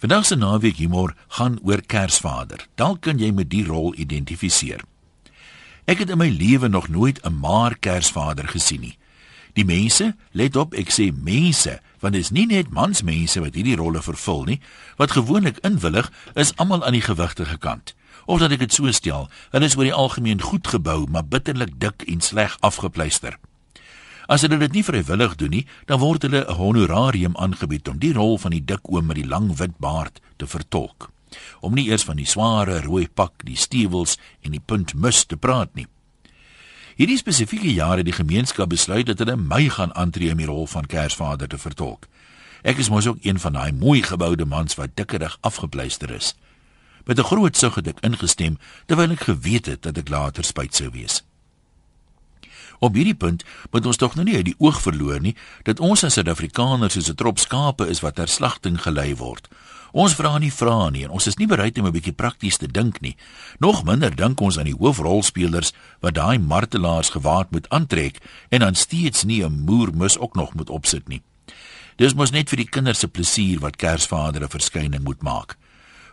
Vandag se naweek humor gaan oor Kersvader. Dalk kan jy met die rol identifiseer. Ek het in my lewe nog nooit 'n maar Kersvader gesien nie. Die mense, let op, ek sê mense, want dit is nie net mansmense wat hierdie rolle vervul nie. Wat gewoonlik inwillig is almal aan die gewigtige kant. Of dat ek dit so stel, hulle is oor die algemeen goed gebou, maar bitterlik dik en sleg afgepleister. As hulle dit nie vrywillig doen nie, dan word hulle 'n honorarium aangebied om die rol van die dik oom met die lang wit baard te vertolk. Om nie eers van die sware rooi pak, die stewels en die puntmus te praat nie. Hierdie spesifieke jare die gemeenskap besluit dat hulle my gaan aantree om die rol van Kersvader te vertolk. Ek is mos ook een van daai mooi geboude mans wat dikkerig afgepleister is. Met 'n groot sug het ek ingestem terwyl ek geweet het dat ek later spyt sou wees. Op hierdie punt moet ons tog nou nie uit die oog verloor nie dat ons as Suid-Afrikaners soos 'n trop skape is wat ter slagting gelei word. Ons vra nie vra nie en ons is nie bereid om 'n bietjie prakties te dink nie. Nog minder dink ons aan die hoofrolspelers wat daai martelaars gewaad moet aantrek en dan steeds nie 'n moermus ook nog moet opsit nie. Dis mos net vir die kinders se plesier wat Kersvader 'n verskyning moet maak.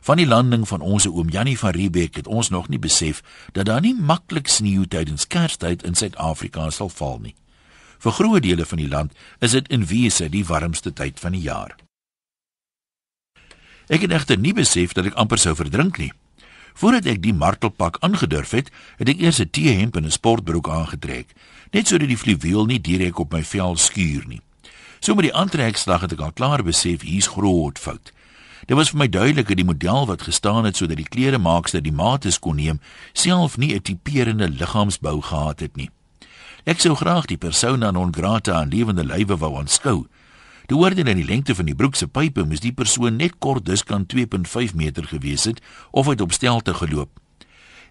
Van die landing van ons oom Jannie van Riebeeck het ons nog nie besef dat daar nie maklik sneeu tydens Kerstyd in Suid-Afrika sal val nie. Vir groot dele van die land is dit in wese die warmste tyd van die jaar. Ek het egter nie besef dat ek amper sou verdrink nie. Voordat ek die martelpak aangedurf het, het ek eers 'n T-hemp en 'n sportbroek aangetrek, net sodat die fluweel nie direk op my vel skuur nie. So met die aantrekslag het ek al klaar besef hier's groot fout. Dit was vir my duidelik dat die model wat gestaan het sodat die kleremaakster die maate kon neem, self nie 'n tipeerende liggaamsbou gehad het nie. Ek sou graag die persona non grata aan lewende lywe wou aanskou. Die oordeel in die lengte van die broek se pype moes die persoon net kort diskant 2.5 meter gewees het of uit op stelte geloop.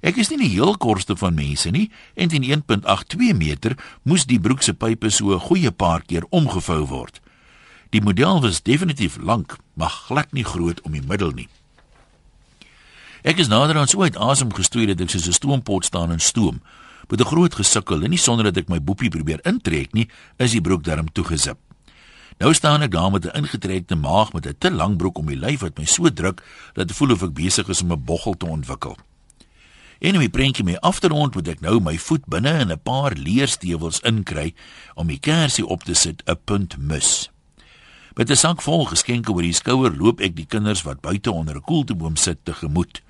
Ek is nie die heel kortste van mense nie en teen 1.82 meter moes die broek se pype so 'n goeie paar keer omgevou word. Die model was definitief lank, maar glad nie groot om die middel nie. Ek is nader aan so uit asem gestoei dat ek soos 'n stoompot staan en stoom. Met 'n groot gesukkel en nie sonder dat ek my boepie probeer intrek nie, is die broek darm toegesip. Nou staan ek daar met 'n ingetrekte maag met 'n te lang broek om die lyf wat my so druk dat dit voel of ek besig is om 'n boggel te ontwikkel. En die prentjie mee af te rond, moet ek nou my voet binne in 'n paar leerstewels inkry om die kersie op te sit, 'n punt mis. Met 'n sak vol geskenke oor die skouer loop ek die kinders wat buite onder 'n koelteboom sit te gemoed.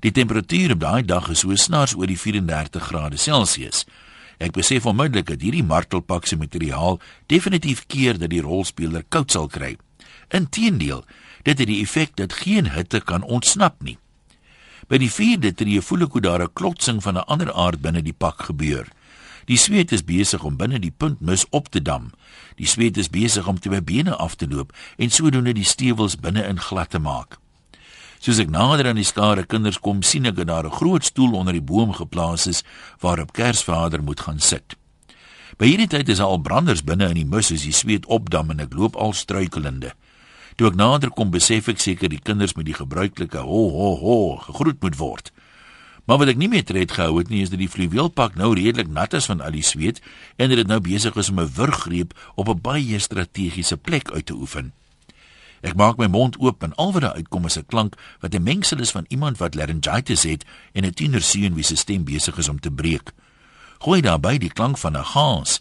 Die temperatuur op daai dag is so snaars oor die 34 grade Celsius. Ek besef onmiddellik dat hierdie martelpak se materiaal definitief keer dat die rolspeler koud sal kry. Inteendeel, dit het die effek dat geen hitte kan ontsnap nie. By die vierde tree voel ek hoe daar 'n klotsing van 'n ander aard binne die pak gebeur. Die sweet is besig om binne die puntmis op te dam. Die sweet is besig om te my bene af te loop en sodoende die stewels binne in glad te maak. Soos ek nader aan die skare kinders kom, sien ek dat daar 'n groot stoel onder die boom geplaas is waarop Kersvader moet gaan sit. By hierdie tyd is al branders binne in die mus as die sweet opdam en ek loop al struikelende. Toe ek nader kom, besef ek seker die kinders met die gebruikelike ho ho ho gegroet moet word. Maar wat ek nie meer tred gehou het nie is dat die fluweelpak nou redelik nat is van al die sweet en dit nou besig is om 'n wurggreep op 'n baie strategiese plek uit te oefen. Ek maak my mond oop en al wat daar uitkom is 'n klank wat 'n mengsel is van iemand wat laryngitis het en 'n tienerseun wie se stem besig is om te breek. Gooi daarbey die klank van 'n gaans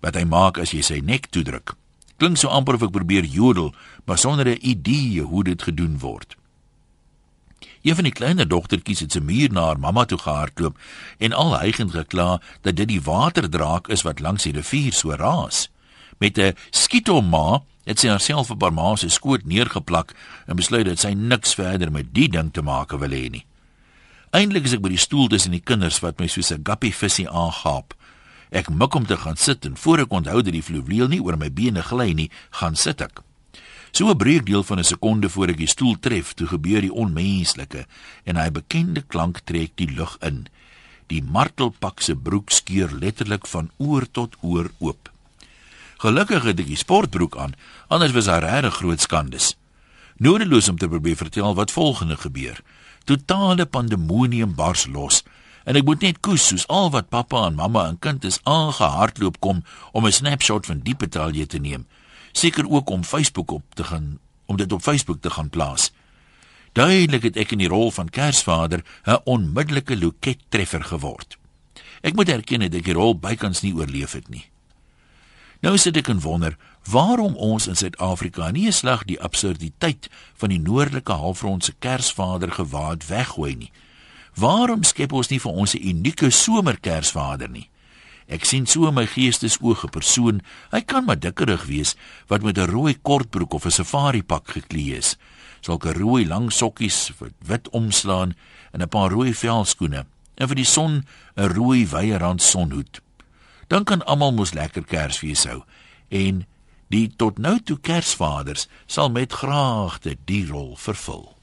wat hy maak as jy sy nek toedruk. Klink so amper of ek probeer jodel, maar sonder 'n idee hoe dit gedoen word. Een van die kleiner dogtertjies het se muur na haar mamma toe gehardloop en al hygend gekla dat dit die waterdraak is wat langs die rivier so raas. Met 'n skietoma het sy haarself op haar ma se skoot neergeplak en besluit dat sy niks verder met die ding te maak wil hê nie. Eindelik is ek by die stoel tussen die kinders wat my soos 'n guppy visie aangaap. Ek mik om te gaan sit en voor ek onthou dat die vloeiwiel nie oor my bene gly nie, gaan sit ek. So 'n breekdeel van 'n sekonde voor ek die stoel tref, toe gebeur die onmenslike en hy bekende klank trek die lug in. Die martelpak se broek skeur letterlik van oor tot oor oop. Gelukkig het ek die sportbroek aan, anders was daar regtig groot skandes. Nodeloos om te probeer vertel wat volgende gebeur. Totale pandemonium bars los en ek moet net koes soos al wat pappa en mamma en kind is aangehardloop kom om 'n snapshot van die betalje te neem seker ook om Facebook op te gaan om dit op Facebook te gaan plaas. Duidelik het ek in die rol van Kersvader 'n onmiddellike lokettreffer geword. Ek moet erken dat ek die rol bykans nie oorleef het nie. Nou sit ek en wonder waarom ons in Suid-Afrika nie 'n slag die absurditeit van die noordelike halfrond se Kersvader gewaad weggooi nie. Waarom skep ons nie vir ons 'n unieke somerkersvader nie? Ek sien so in my geestesoog 'n persoon, hy kan maar dikkerig wees wat met 'n rooi kortbroek of 'n safari pak geklee is, sulke rooi lang sokkies wat wit omslaan en 'n paar rooi velskoene en vir die son 'n rooi wye rand sonhoed. Dan kan almal mos lekker Kersfees hou en die tot nou toe Kersvaders sal met graagte die rol vervul.